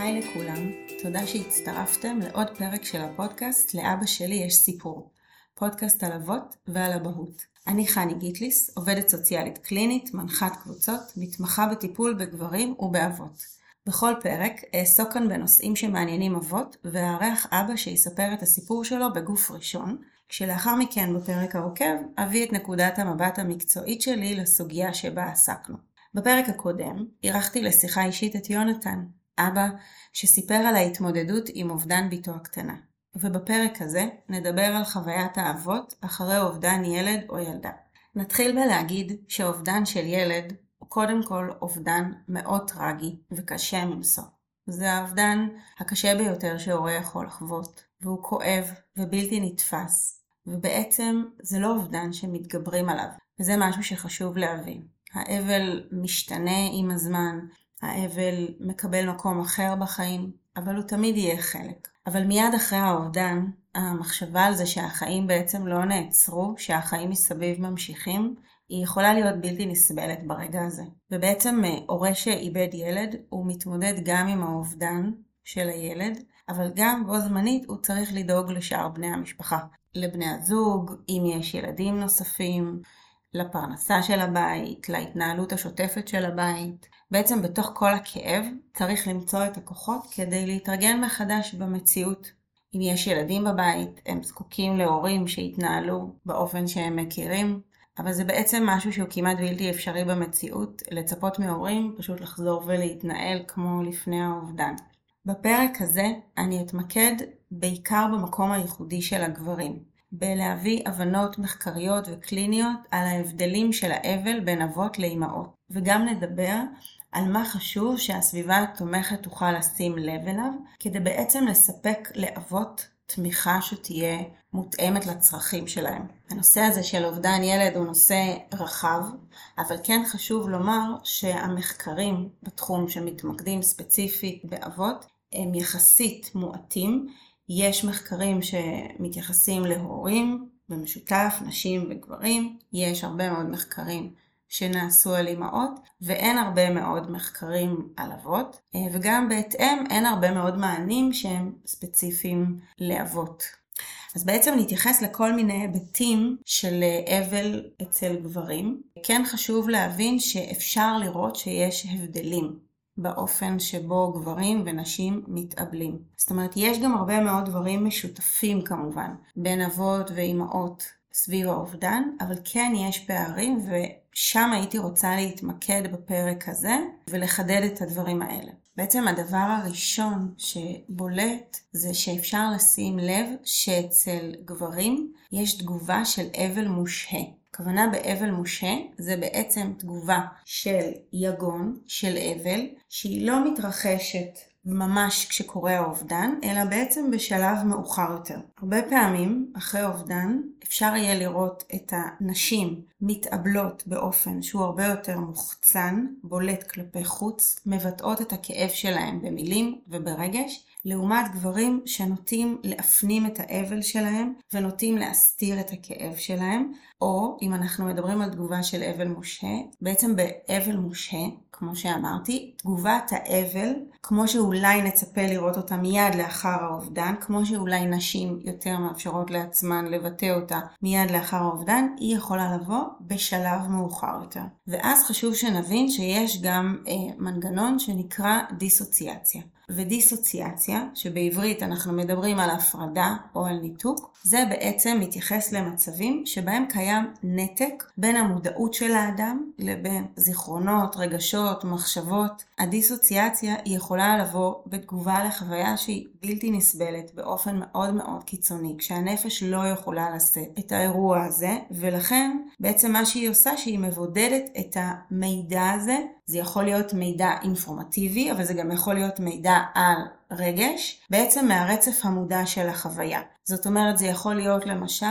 היי לכולם, תודה שהצטרפתם לעוד פרק של הפודקאסט "לאבא שלי יש סיפור", פודקאסט על אבות ועל אבהות. אני חני גיטליס, עובדת סוציאלית קלינית, מנחת קבוצות, מתמחה בטיפול בגברים ובאבות. בכל פרק אעסוק כאן בנושאים שמעניינים אבות, ואארח אבא שיספר את הסיפור שלו בגוף ראשון, כשלאחר מכן בפרק העוקב אביא את נקודת המבט המקצועית שלי לסוגיה שבה עסקנו. בפרק הקודם אירחתי לשיחה אישית את יונתן, אבא שסיפר על ההתמודדות עם אובדן בתו הקטנה. ובפרק הזה נדבר על חוויית האבות אחרי אובדן ילד או ילדה. נתחיל בלהגיד שאובדן של ילד הוא קודם כל אובדן מאוד טרגי וקשה מנשוא. זה האובדן הקשה ביותר שהורה יכול לחוות, והוא כואב ובלתי נתפס, ובעצם זה לא אובדן שמתגברים עליו, וזה משהו שחשוב להבין. האבל משתנה עם הזמן, האבל מקבל מקום אחר בחיים, אבל הוא תמיד יהיה חלק. אבל מיד אחרי האובדן, המחשבה על זה שהחיים בעצם לא נעצרו, שהחיים מסביב ממשיכים, היא יכולה להיות בלתי נסבלת ברגע הזה. ובעצם אה, הורה שאיבד ילד, הוא מתמודד גם עם האובדן של הילד, אבל גם בו זמנית הוא צריך לדאוג לשאר בני המשפחה. לבני הזוג, אם יש ילדים נוספים, לפרנסה של הבית, להתנהלות השוטפת של הבית. בעצם בתוך כל הכאב צריך למצוא את הכוחות כדי להתארגן מחדש במציאות. אם יש ילדים בבית, הם זקוקים להורים שיתנהלו באופן שהם מכירים, אבל זה בעצם משהו שהוא כמעט בלתי אפשרי במציאות, לצפות מהורים פשוט לחזור ולהתנהל כמו לפני האובדן. בפרק הזה אני אתמקד בעיקר במקום הייחודי של הגברים, בלהביא הבנות מחקריות וקליניות על ההבדלים של האבל בין אבות לאימהות, וגם נדבר על מה חשוב שהסביבה התומכת תוכל לשים לב אליו, כדי בעצם לספק לאבות תמיכה שתהיה מותאמת לצרכים שלהם. הנושא הזה של אובדן ילד הוא נושא רחב, אבל כן חשוב לומר שהמחקרים בתחום שמתמקדים ספציפית באבות הם יחסית מועטים. יש מחקרים שמתייחסים להורים במשותף, נשים וגברים, יש הרבה מאוד מחקרים שנעשו על אימהות, ואין הרבה מאוד מחקרים על אבות, אה, וגם בהתאם אין הרבה מאוד מענים שהם ספציפיים לאבות. אז בעצם נתייחס לכל מיני היבטים של אה, אבל אצל גברים. כן חשוב להבין שאפשר לראות שיש הבדלים באופן שבו גברים ונשים מתאבלים. זאת אומרת, יש גם הרבה מאוד דברים משותפים כמובן, בין אבות ואימהות סביב האובדן, אבל כן יש פערים ושם הייתי רוצה להתמקד בפרק הזה ולחדד את הדברים האלה. בעצם הדבר הראשון שבולט זה שאפשר לשים לב שאצל גברים יש תגובה של אבל מושהה. הכוונה באבל משה זה בעצם תגובה של יגון, של אבל, שהיא לא מתרחשת ממש כשקורה האובדן, אלא בעצם בשלב מאוחר יותר. הרבה פעמים, אחרי אובדן, אפשר יהיה לראות את הנשים מתאבלות באופן שהוא הרבה יותר מוחצן, בולט כלפי חוץ, מבטאות את הכאב שלהם במילים וברגש, לעומת גברים שנוטים להפנים את האבל שלהם ונוטים להסתיר את הכאב שלהם, או אם אנחנו מדברים על תגובה של אבל מושהה, בעצם באבל מושהה, כמו שאמרתי, תגובת האבל, כמו שאולי נצפה לראות אותה מיד לאחר האובדן, כמו שאולי נשים יותר מאפשרות לעצמן לבטא אותה מיד לאחר האובדן, היא יכולה לבוא בשלב מאוחר יותר. ואז חשוב שנבין שיש גם אה, מנגנון שנקרא דיסוציאציה. ודיסוציאציה, שבעברית אנחנו מדברים על הפרדה או על ניתוק, זה בעצם מתייחס למצבים שבהם קיים נתק בין המודעות של האדם לבין זיכרונות, רגשות, מחשבות. הדיסוציאציה היא יכולה לבוא בתגובה לחוויה שהיא בלתי נסבלת באופן מאוד מאוד קיצוני, כשהנפש לא יכולה לשאת את האירוע הזה, ולכן בעצם מה שהיא עושה שהיא מבודדת את המידע הזה זה יכול להיות מידע אינפורמטיבי, אבל זה גם יכול להיות מידע על רגש, בעצם מהרצף המודע של החוויה. זאת אומרת, זה יכול להיות למשל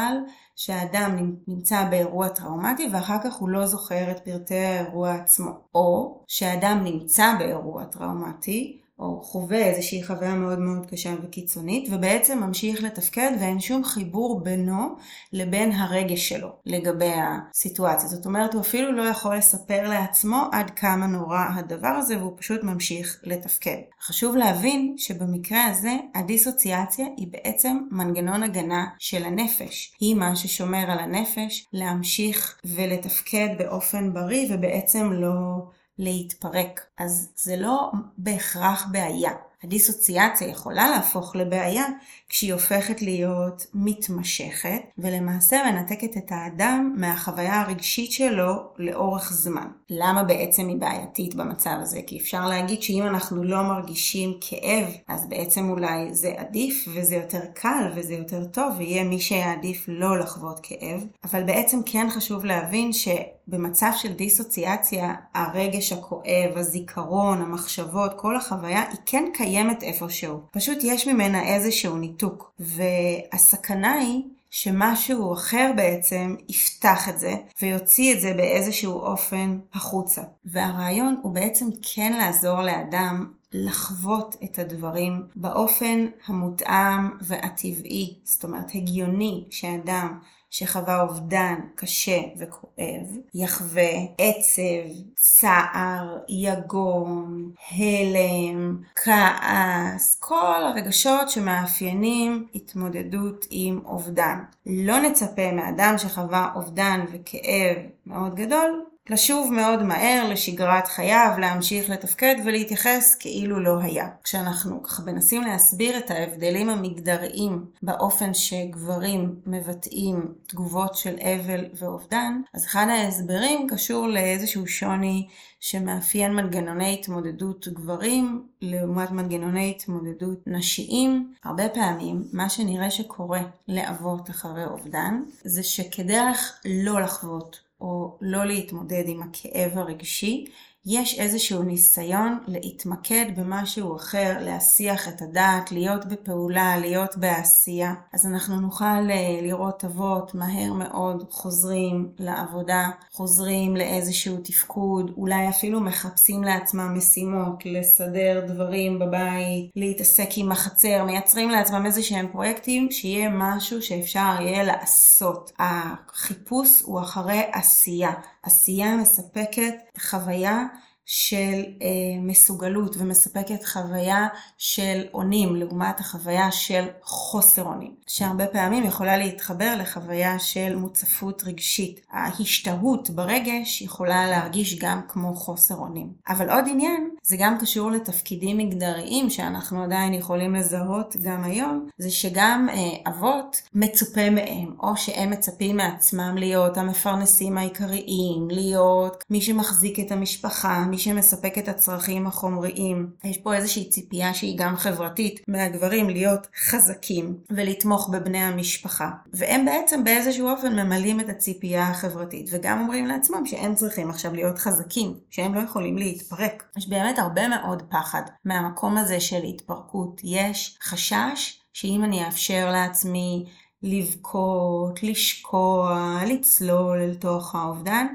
שהאדם נמצא באירוע טראומטי ואחר כך הוא לא זוכר את פרטי האירוע עצמו. או שהאדם נמצא באירוע טראומטי, או חווה איזושהי חוויה מאוד מאוד קשה וקיצונית, ובעצם ממשיך לתפקד ואין שום חיבור בינו לבין הרגש שלו לגבי הסיטואציה. זאת אומרת, הוא אפילו לא יכול לספר לעצמו עד כמה נורא הדבר הזה, והוא פשוט ממשיך לתפקד. חשוב להבין שבמקרה הזה, הדיסוציאציה היא בעצם מנגנון הגנה של הנפש. היא מה ששומר על הנפש להמשיך ולתפקד באופן בריא ובעצם לא להתפרק. אז זה לא בהכרח בעיה. הדיסוציאציה יכולה להפוך לבעיה כשהיא הופכת להיות מתמשכת ולמעשה מנתקת את האדם מהחוויה הרגשית שלו לאורך זמן. למה בעצם היא בעייתית במצב הזה? כי אפשר להגיד שאם אנחנו לא מרגישים כאב, אז בעצם אולי זה עדיף וזה יותר קל וזה יותר טוב ויהיה מי שיעדיף לא לחוות כאב, אבל בעצם כן חשוב להבין ש... במצב של דיסוציאציה, הרגש הכואב, הזיכרון, המחשבות, כל החוויה, היא כן קיימת איפשהו. פשוט יש ממנה איזשהו ניתוק. והסכנה היא שמשהו אחר בעצם יפתח את זה ויוציא את זה באיזשהו אופן החוצה. והרעיון הוא בעצם כן לעזור לאדם לחוות את הדברים באופן המותאם והטבעי, זאת אומרת הגיוני שאדם שחווה אובדן קשה וכואב, יחווה עצב, צער, יגון, הלם, כעס, כל הרגשות שמאפיינים התמודדות עם אובדן. לא נצפה מאדם שחווה אובדן וכאב מאוד גדול לשוב מאוד מהר לשגרת חייו, להמשיך לתפקד ולהתייחס כאילו לא היה. כשאנחנו ככה מנסים להסביר את ההבדלים המגדריים באופן שגברים מבטאים תגובות של אבל ואובדן, אז אחד ההסברים קשור לאיזשהו שוני שמאפיין מנגנוני התמודדות גברים לעומת מנגנוני התמודדות נשיים. הרבה פעמים מה שנראה שקורה לאבות אחרי אובדן זה שכדרך לא לחוות או לא להתמודד עם הכאב הרגשי, יש איזשהו ניסיון להתמקד במשהו אחר, להסיח את הדעת, להיות בפעולה, להיות בעשייה. אז אנחנו נוכל אה, לראות אבות מהר מאוד חוזרים לעבודה, חוזרים לאיזשהו תפקוד, אולי אפילו מחפשים לעצמם משימות, לסדר דברים בבית, להתעסק עם החצר, מייצרים לעצמם איזה שהם פרויקטים, שיהיה משהו שאפשר יהיה לעשות. החיפוש הוא אחרי עשייה. עשייה מספקת חוויה של אה, מסוגלות ומספקת חוויה של אונים לעומת החוויה של חוסר אונים, שהרבה פעמים יכולה להתחבר לחוויה של מוצפות רגשית. ההשתהות ברגש יכולה להרגיש גם כמו חוסר אונים. אבל עוד עניין, זה גם קשור לתפקידים מגדריים שאנחנו עדיין יכולים לזהות גם היום, זה שגם אה, אבות מצופה מהם, או שהם מצפים מעצמם להיות המפרנסים העיקריים, להיות מי שמחזיק את המשפחה, מי שמספק את הצרכים החומריים. יש פה איזושהי ציפייה שהיא גם חברתית מהגברים להיות חזקים ולתמוך בבני המשפחה. והם בעצם באיזשהו אופן ממלאים את הציפייה החברתית, וגם אומרים לעצמם שהם צריכים עכשיו להיות חזקים, שהם לא יכולים להתפרק. יש באמת הרבה מאוד פחד מהמקום הזה של התפרקות. יש חשש שאם אני אאפשר לעצמי לבכות, לשקוע, לצלול אל תוך האובדן,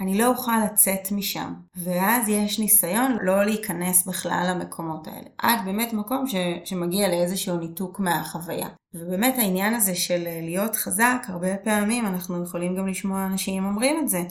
אני לא אוכל לצאת משם. ואז יש ניסיון לא להיכנס בכלל למקומות האלה. עד באמת מקום ש, שמגיע לאיזשהו ניתוק מהחוויה. ובאמת העניין הזה של להיות חזק, הרבה פעמים אנחנו יכולים גם לשמוע אנשים אומרים את זה.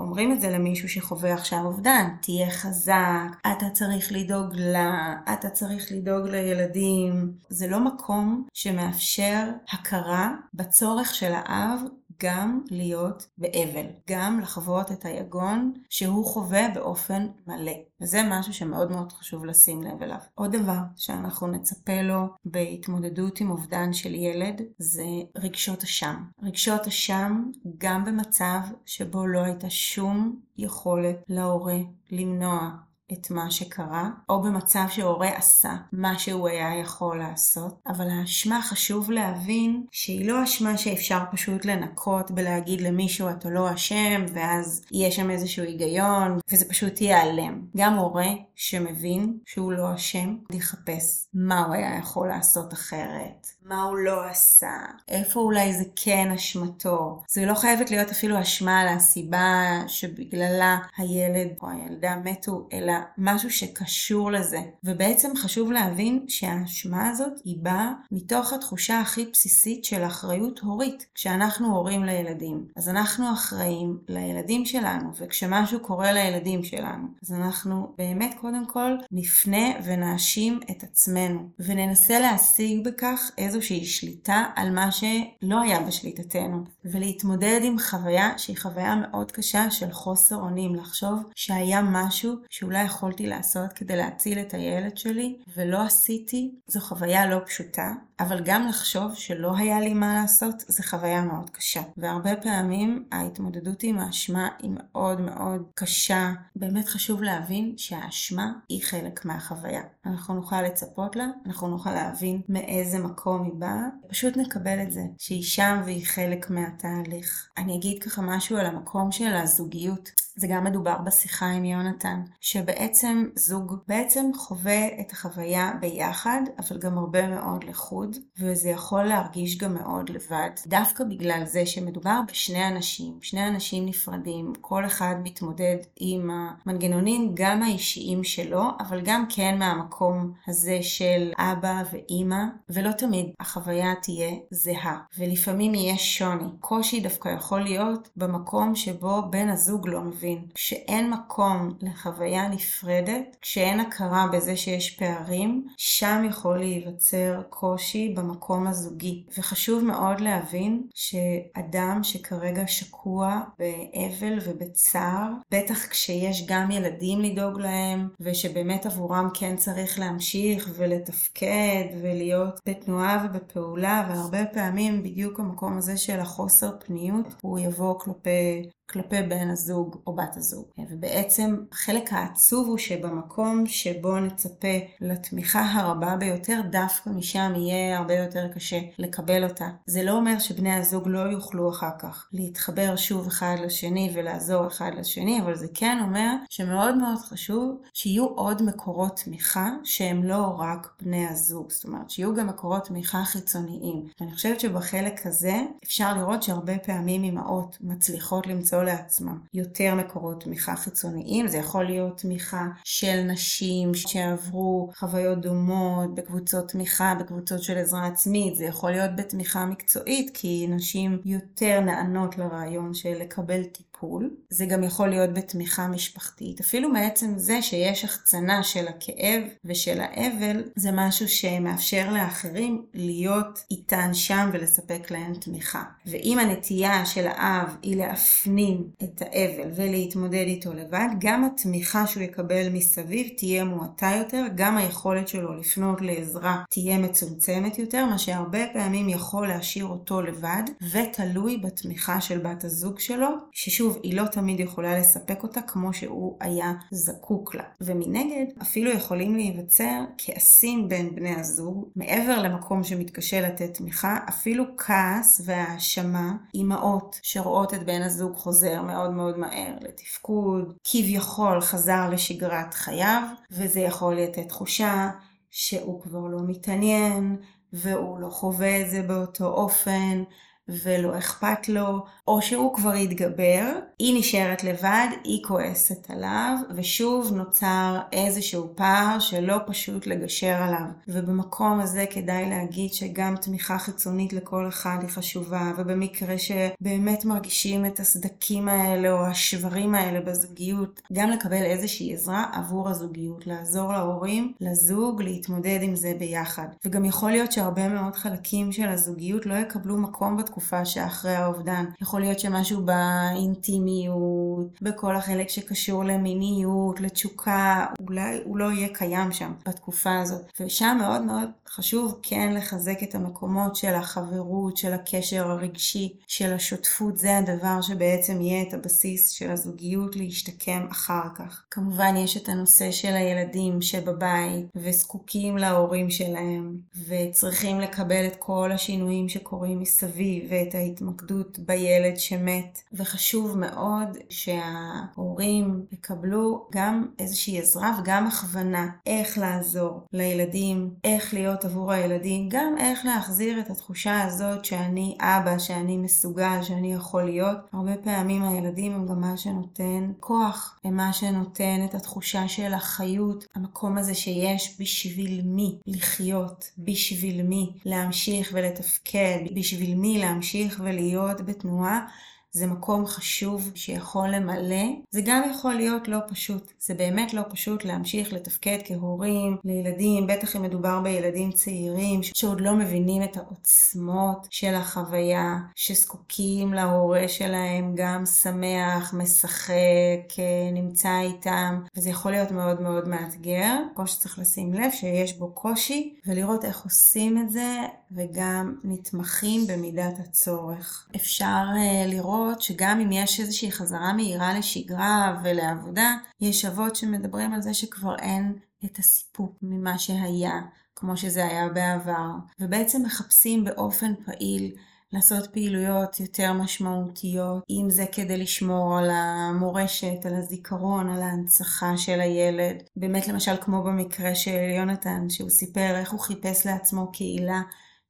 אומרים את זה למישהו שחווה עכשיו אובדן, תהיה חזק, אתה צריך לדאוג לה, אתה צריך לדאוג לילדים. זה לא מקום שמאפשר הכרה בצורך של האב גם להיות באבל, גם לחוות את היגון שהוא חווה באופן מלא. וזה משהו שמאוד מאוד חשוב לשים לב אליו. עוד דבר שאנחנו נצפה לו בהתמודדות עם אובדן של ילד זה רגשות אשם. רגשות אשם גם במצב שבו לא הייתה שום יכולת להורה למנוע את מה שקרה, או במצב שהורה עשה מה שהוא היה יכול לעשות, אבל האשמה חשוב להבין שהיא לא אשמה שאפשר פשוט לנקות בלהגיד למישהו אתה לא אשם, ואז יהיה שם איזשהו היגיון, וזה פשוט ייעלם. גם הורה שמבין שהוא לא אשם, יחפש מה הוא היה יכול לעשות אחרת, מה הוא לא עשה, איפה אולי זה כן אשמתו. זה לא חייבת להיות אפילו אשמה על הסיבה שבגללה הילד או הילדה מתו, אלא משהו שקשור לזה. ובעצם חשוב להבין שהאשמה הזאת היא באה מתוך התחושה הכי בסיסית של אחריות הורית. כשאנחנו הורים לילדים, אז אנחנו אחראים לילדים שלנו, וכשמשהו קורה לילדים שלנו, אז אנחנו באמת קודם כל נפנה ונאשים את עצמנו, וננסה להשיג בכך איזושהי שליטה על מה שלא היה בשליטתנו, ולהתמודד עם חוויה שהיא חוויה מאוד קשה של חוסר אונים, לחשוב שהיה משהו שאולי יכולתי לעשות כדי להציל את הילד שלי, ולא עשיתי, זו חוויה לא פשוטה, אבל גם לחשוב שלא היה לי מה לעשות, זו חוויה מאוד קשה. והרבה פעמים ההתמודדות עם האשמה היא מאוד מאוד קשה. באמת חשוב להבין שהאשמה היא חלק מהחוויה. אנחנו נוכל לצפות לה, אנחנו נוכל להבין מאיזה מקום היא באה, פשוט נקבל את זה, שהיא שם והיא חלק מהתהליך. אני אגיד ככה משהו על המקום של הזוגיות. זה גם מדובר בשיחה עם יונתן, שבעצם זוג בעצם חווה את החוויה ביחד, אבל גם הרבה מאוד לחוד, וזה יכול להרגיש גם מאוד לבד. דווקא בגלל זה שמדובר בשני אנשים, שני אנשים נפרדים, כל אחד מתמודד עם המנגנונים גם האישיים שלו, אבל גם כן מהמקום הזה של אבא ואימא, ולא תמיד החוויה תהיה זהה, ולפעמים יהיה שוני. קושי דווקא יכול להיות במקום שבו בן הזוג לא מבין. מבין שאין מקום לחוויה נפרדת, כשאין הכרה בזה שיש פערים, שם יכול להיווצר קושי במקום הזוגי. וחשוב מאוד להבין שאדם שכרגע שקוע באבל ובצער, בטח כשיש גם ילדים לדאוג להם, ושבאמת עבורם כן צריך להמשיך ולתפקד ולהיות בתנועה ובפעולה, והרבה פעמים בדיוק המקום הזה של החוסר פניות, הוא יבוא כלפי כלפי בן הזוג או בת הזוג. ובעצם החלק העצוב הוא שבמקום שבו נצפה לתמיכה הרבה ביותר, דווקא משם יהיה הרבה יותר קשה לקבל אותה. זה לא אומר שבני הזוג לא יוכלו אחר כך להתחבר שוב אחד לשני ולעזור אחד לשני, אבל זה כן אומר שמאוד מאוד חשוב שיהיו עוד מקורות תמיכה שהם לא רק בני הזוג. זאת אומרת, שיהיו גם מקורות תמיכה חיצוניים. ואני חושבת שבחלק הזה אפשר לראות שהרבה פעמים אמהות מצליחות למצוא למצוא לעצמם יותר מקורות תמיכה חיצוניים. זה יכול להיות תמיכה של נשים שעברו חוויות דומות בקבוצות תמיכה, בקבוצות של עזרה עצמית. זה יכול להיות בתמיכה מקצועית, כי נשים יותר נענות לרעיון של לקבל טיפול. טיפול, זה גם יכול להיות בתמיכה משפחתית. אפילו מעצם זה שיש החצנה של הכאב ושל האבל, זה משהו שמאפשר לאחרים להיות איתן שם ולספק להן תמיכה. ואם הנטייה של האב היא להפנים את האבל ולהתמודד איתו לבד, גם התמיכה שהוא יקבל מסביב תהיה מועטה יותר, גם היכולת שלו לפנות לעזרה תהיה מצומצמת יותר, מה שהרבה פעמים יכול להשאיר אותו לבד, ותלוי בתמיכה של בת הזוג שלו, ששוב שוב, היא לא תמיד יכולה לספק אותה כמו שהוא היה זקוק לה. ומנגד, אפילו יכולים להיווצר כעסים בין בני הזוג, מעבר למקום שמתקשה לתת תמיכה, אפילו כעס והאשמה, אימהות שרואות את בן הזוג חוזר מאוד מאוד מהר לתפקוד, כביכול חזר לשגרת חייו, וזה יכול לתת תחושה שהוא כבר לא מתעניין, והוא לא חווה את זה באותו אופן, ולא אכפת לו, או שהוא כבר התגבר, היא נשארת לבד, היא כועסת עליו, ושוב נוצר איזשהו פער שלא פשוט לגשר עליו. ובמקום הזה כדאי להגיד שגם תמיכה חיצונית לכל אחד היא חשובה, ובמקרה שבאמת מרגישים את הסדקים האלה או השברים האלה בזוגיות, גם לקבל איזושהי עזרה עבור הזוגיות, לעזור להורים, לזוג, להתמודד עם זה ביחד. וגם יכול להיות שהרבה מאוד חלקים של הזוגיות לא יקבלו מקום בתקופה. בתקופה שאחרי האובדן. יכול להיות שמשהו באינטימיות, בכל החלק שקשור למיניות, לתשוקה, אולי הוא לא יהיה קיים שם בתקופה הזאת. ושם מאוד מאוד חשוב כן לחזק את המקומות של החברות, של הקשר הרגשי, של השותפות. זה הדבר שבעצם יהיה את הבסיס של הזוגיות להשתקם אחר כך. כמובן יש את הנושא של הילדים שבבית וזקוקים להורים שלהם וצריכים לקבל את כל השינויים שקורים מסביב ואת ההתמקדות בילד שמת, וחשוב מאוד שההורים יקבלו גם איזושהי עזרה וגם הכוונה איך לעזור לילדים, איך להיות עבור הילדים, גם איך להחזיר את התחושה הזאת שאני אבא, שאני מסוגל, שאני יכול להיות. הרבה פעמים הילדים הם גם מה שנותן כוח, הם מה שנותן את התחושה של החיות, המקום הזה שיש בשביל מי לחיות, בשביל מי להמשיך ולתפקד, בשביל מי להמשיך ולהיות בתנועה. זה מקום חשוב שיכול למלא. זה גם יכול להיות לא פשוט. זה באמת לא פשוט להמשיך לתפקד כהורים לילדים, בטח אם מדובר בילדים צעירים שעוד לא מבינים את העוצמות של החוויה, שזקוקים להורה שלהם גם שמח, משחק, נמצא איתם, וזה יכול להיות מאוד מאוד מאתגר. כמו שצריך לשים לב שיש בו קושי, ולראות איך עושים את זה, וגם נתמכים במידת הצורך. אפשר uh, לראות לראות שגם אם יש איזושהי חזרה מהירה לשגרה ולעבודה, יש אבות שמדברים על זה שכבר אין את הסיפוק ממה שהיה, כמו שזה היה בעבר, ובעצם מחפשים באופן פעיל לעשות פעילויות יותר משמעותיות, אם זה כדי לשמור על המורשת, על הזיכרון, על ההנצחה של הילד. באמת למשל כמו במקרה של יונתן, שהוא סיפר איך הוא חיפש לעצמו קהילה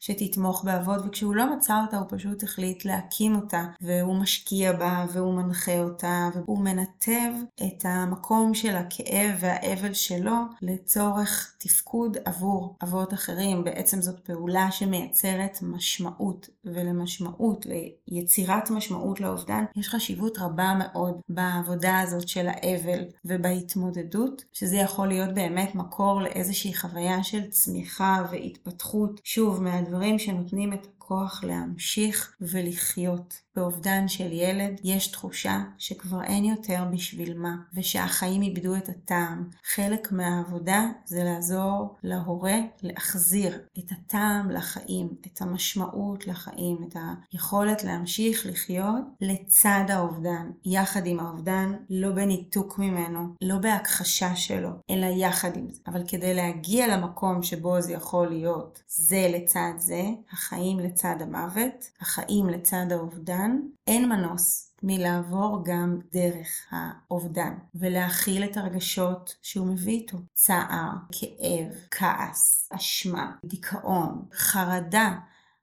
שתתמוך באבות, וכשהוא לא מצא אותה הוא פשוט החליט להקים אותה, והוא משקיע בה, והוא מנחה אותה, והוא מנתב את המקום של הכאב והאבל שלו לצורך תפקוד עבור אבות אחרים. בעצם זאת פעולה שמייצרת משמעות, ולמשמעות, ליצירת משמעות לאובדן, יש חשיבות רבה מאוד בעבודה הזאת של האבל ובהתמודדות, שזה יכול להיות באמת מקור לאיזושהי חוויה של צמיחה והתפתחות, שוב, מה... הדברים שנותנים את הכוח להמשיך ולחיות. באובדן של ילד יש תחושה שכבר אין יותר בשביל מה, ושהחיים איבדו את הטעם. חלק מהעבודה זה לעזור להורה להחזיר את הטעם לחיים, את המשמעות לחיים, את היכולת להמשיך לחיות לצד האובדן, יחד עם האובדן, לא בניתוק ממנו, לא בהכחשה שלו, אלא יחד עם זה. אבל כדי להגיע למקום שבו זה יכול להיות זה לצד זה, החיים לצד המוות, החיים לצד האובדן, אין מנוס מלעבור גם דרך האובדן ולהכיל את הרגשות שהוא מביא איתו. צער, כאב, כעס, אשמה, דיכאון, חרדה.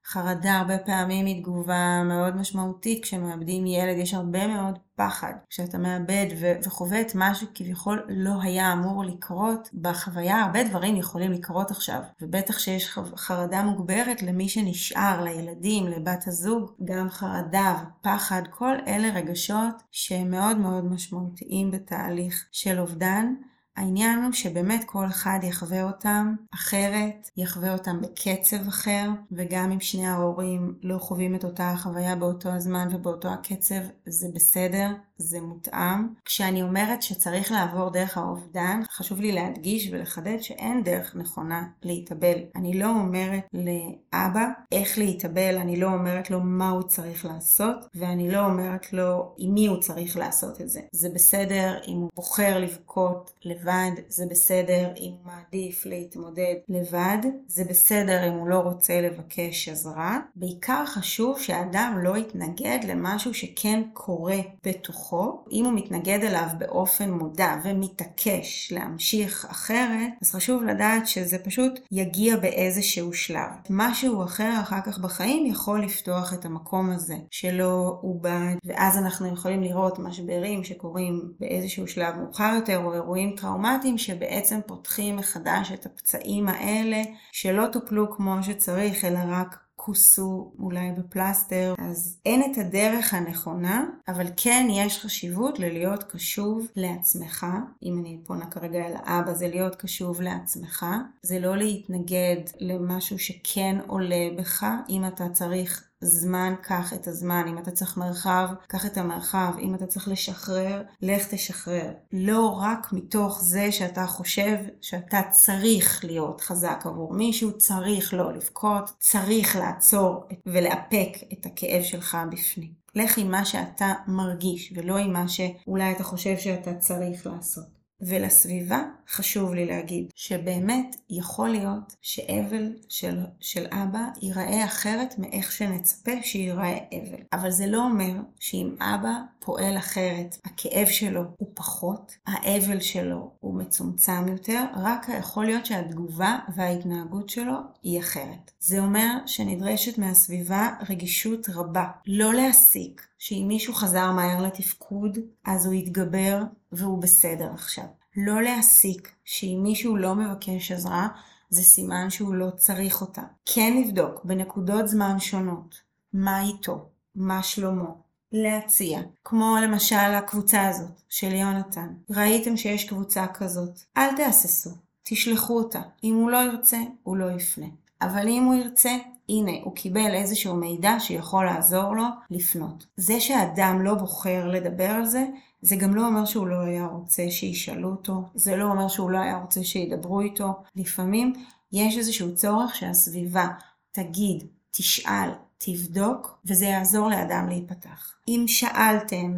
חרדה הרבה פעמים היא תגובה מאוד משמעותית כשמאבדים ילד, יש הרבה מאוד פחד. כשאתה מאבד ו- וחווה את מה שכביכול לא היה אמור לקרות, בחוויה הרבה דברים יכולים לקרות עכשיו. ובטח שיש חרדה מוגברת למי שנשאר, לילדים, לבת הזוג, גם חרדה ופחד, כל אלה רגשות שהם מאוד מאוד משמעותיים בתהליך של אובדן. העניין הוא שבאמת כל אחד יחווה אותם אחרת, יחווה אותם בקצב אחר, וגם אם שני ההורים לא חווים את אותה החוויה באותו הזמן ובאותו הקצב, זה בסדר. זה מותאם. כשאני אומרת שצריך לעבור דרך האובדן, חשוב לי להדגיש ולחדד שאין דרך נכונה להתאבל. אני לא אומרת לאבא איך להתאבל, אני לא אומרת לו מה הוא צריך לעשות, ואני לא אומרת לו עם מי הוא צריך לעשות את זה. זה בסדר אם הוא בוחר לבכות לבד, זה בסדר אם הוא מעדיף להתמודד לבד, זה בסדר אם הוא לא רוצה לבקש עזרה. בעיקר חשוב שהאדם לא יתנגד למשהו שכן קורה בתוכו. בתוכו, אם הוא מתנגד אליו באופן מודע ומתעקש להמשיך אחרת, אז חשוב לדעת שזה פשוט יגיע באיזשהו שלב. משהו אחר אחר כך בחיים יכול לפתוח את המקום הזה שלא עובד, ואז אנחנו יכולים לראות משברים שקורים באיזשהו שלב מאוחר יותר, או אירועים טראומטיים שבעצם פותחים מחדש את הפצעים האלה שלא טופלו כמו שצריך, אלא רק כוסו אולי בפלסטר, אז אין את הדרך הנכונה, אבל כן יש חשיבות ללהיות קשוב לעצמך. אם אני פונה כרגע אל האבא, זה להיות קשוב לעצמך. זה לא להתנגד למשהו שכן עולה בך, אם אתה צריך זמן, קח את הזמן. אם אתה צריך מרחב, קח את המרחב. אם אתה צריך לשחרר, לך תשחרר. לא רק מתוך זה שאתה חושב שאתה צריך להיות חזק עבור מישהו, צריך לא לבכות, צריך לעצור ולאפק את הכאב שלך בפנים. לך עם מה שאתה מרגיש, ולא עם מה שאולי אתה חושב שאתה צריך לעשות. ולסביבה חשוב לי להגיד שבאמת יכול להיות שאבל של, של אבא ייראה אחרת מאיך שנצפה שייראה אבל. אבל זה לא אומר שאם אבא פועל אחרת, הכאב שלו הוא פחות, האבל שלו הוא מצומצם יותר, רק יכול להיות שהתגובה וההתנהגות שלו היא אחרת. זה אומר שנדרשת מהסביבה רגישות רבה. לא להסיק שאם מישהו חזר מהר לתפקוד, אז הוא יתגבר והוא בסדר עכשיו. לא להסיק שאם מישהו לא מבקש עזרה, זה סימן שהוא לא צריך אותה. כן לבדוק בנקודות זמן שונות מה איתו, מה שלמה, להציע, כמו למשל הקבוצה הזאת של יונתן. ראיתם שיש קבוצה כזאת, אל תהססו, תשלחו אותה. אם הוא לא ירצה, הוא לא יפנה. אבל אם הוא ירצה, הנה, הוא קיבל איזשהו מידע שיכול לעזור לו לפנות. זה שאדם לא בוחר לדבר על זה, זה גם לא אומר שהוא לא היה רוצה שישאלו אותו, זה לא אומר שהוא לא היה רוצה שידברו איתו. לפעמים יש איזשהו צורך שהסביבה תגיד, תשאל, תבדוק, וזה יעזור לאדם להיפתח. אם שאלתם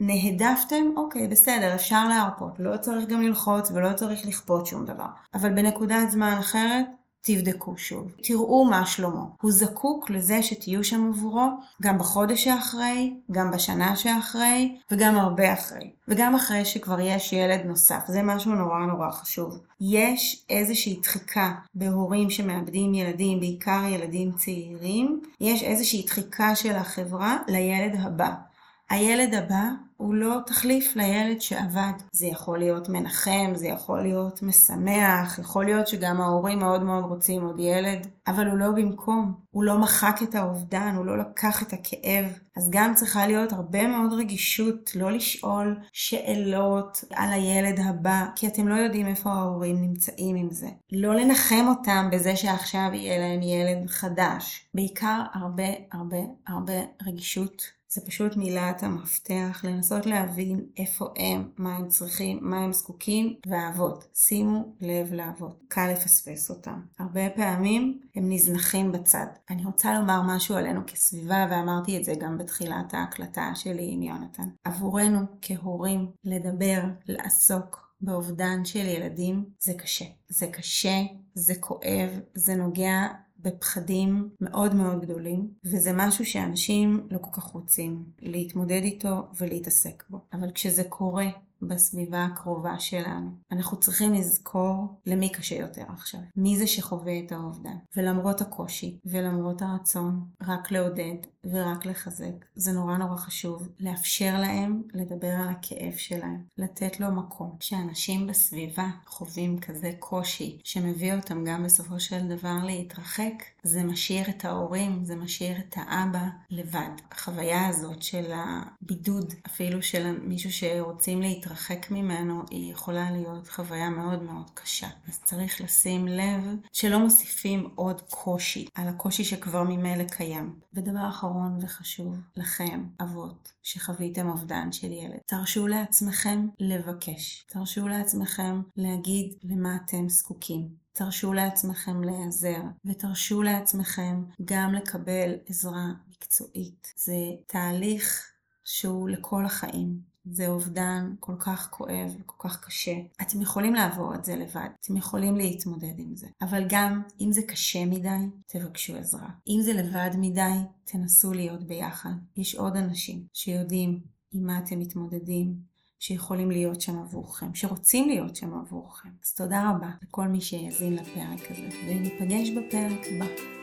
ונהדפתם, אוקיי, בסדר, אפשר להרפות. לא צריך גם ללחוץ ולא צריך לכפות שום דבר. אבל בנקודת זמן אחרת, תבדקו שוב. תראו מה שלמה. הוא זקוק לזה שתהיו שם עבורו גם בחודש שאחרי, גם בשנה שאחרי, וגם הרבה אחרי. וגם אחרי שכבר יש ילד נוסף. זה משהו נורא נורא חשוב. יש איזושהי דחיקה בהורים שמאבדים ילדים, בעיקר ילדים צעירים. יש איזושהי דחיקה של החברה לילד הבא. הילד הבא הוא לא תחליף לילד שעבד. זה יכול להיות מנחם, זה יכול להיות משמח, יכול להיות שגם ההורים מאוד מאוד רוצים עוד ילד, אבל הוא לא במקום. הוא לא מחק את האובדן, הוא לא לקח את הכאב. אז גם צריכה להיות הרבה מאוד רגישות, לא לשאול שאלות על הילד הבא, כי אתם לא יודעים איפה ההורים נמצאים עם זה. לא לנחם אותם בזה שעכשיו יהיה להם ילד חדש. בעיקר הרבה הרבה הרבה רגישות זה פשוט מילת המפתח, לנסות להבין איפה הם, מה הם צריכים, מה הם זקוקים, ואהבות. שימו לב לאהבות. קל לפספס אותם. הרבה פעמים הם נזנחים בצד. אני רוצה לומר משהו עלינו כסביבה, ואמרתי את זה גם בתחילת ההקלטה שלי עם יונתן. עבורנו כהורים, לדבר, לעסוק, באובדן של ילדים זה קשה. זה קשה, זה כואב, זה נוגע בפחדים מאוד מאוד גדולים, וזה משהו שאנשים לא כל כך רוצים להתמודד איתו ולהתעסק בו. אבל כשזה קורה בסביבה הקרובה שלנו. אנחנו צריכים לזכור למי קשה יותר עכשיו. מי זה שחווה את האובדן. ולמרות הקושי ולמרות הרצון רק לעודד ורק לחזק, זה נורא נורא חשוב לאפשר להם לדבר על הכאב שלהם, לתת לו מקום. כשאנשים בסביבה חווים כזה קושי שמביא אותם גם בסופו של דבר להתרחק, זה משאיר את ההורים, זה משאיר את האבא לבד. החוויה הזאת של הבידוד, אפילו של מישהו שרוצים להתרחק ממנו, היא יכולה להיות חוויה מאוד מאוד קשה. אז צריך לשים לב שלא מוסיפים עוד קושי על הקושי שכבר ממילא קיים. ודבר אחרון וחשוב, לכם, אבות, שחוויתם אובדן של ילד, תרשו לעצמכם לבקש. תרשו לעצמכם להגיד למה אתם זקוקים. תרשו לעצמכם להיעזר, ותרשו לעצמכם גם לקבל עזרה מקצועית. זה תהליך שהוא לכל החיים. זה אובדן כל כך כואב, כל כך קשה. אתם יכולים לעבור את זה לבד, אתם יכולים להתמודד עם זה. אבל גם אם זה קשה מדי, תבקשו עזרה. אם זה לבד מדי, תנסו להיות ביחד. יש עוד אנשים שיודעים עם מה אתם מתמודדים, שיכולים להיות שם עבורכם, שרוצים להיות שם עבורכם. אז תודה רבה לכל מי שיאזין לפרק הזה, וניפגש בפרק הבא.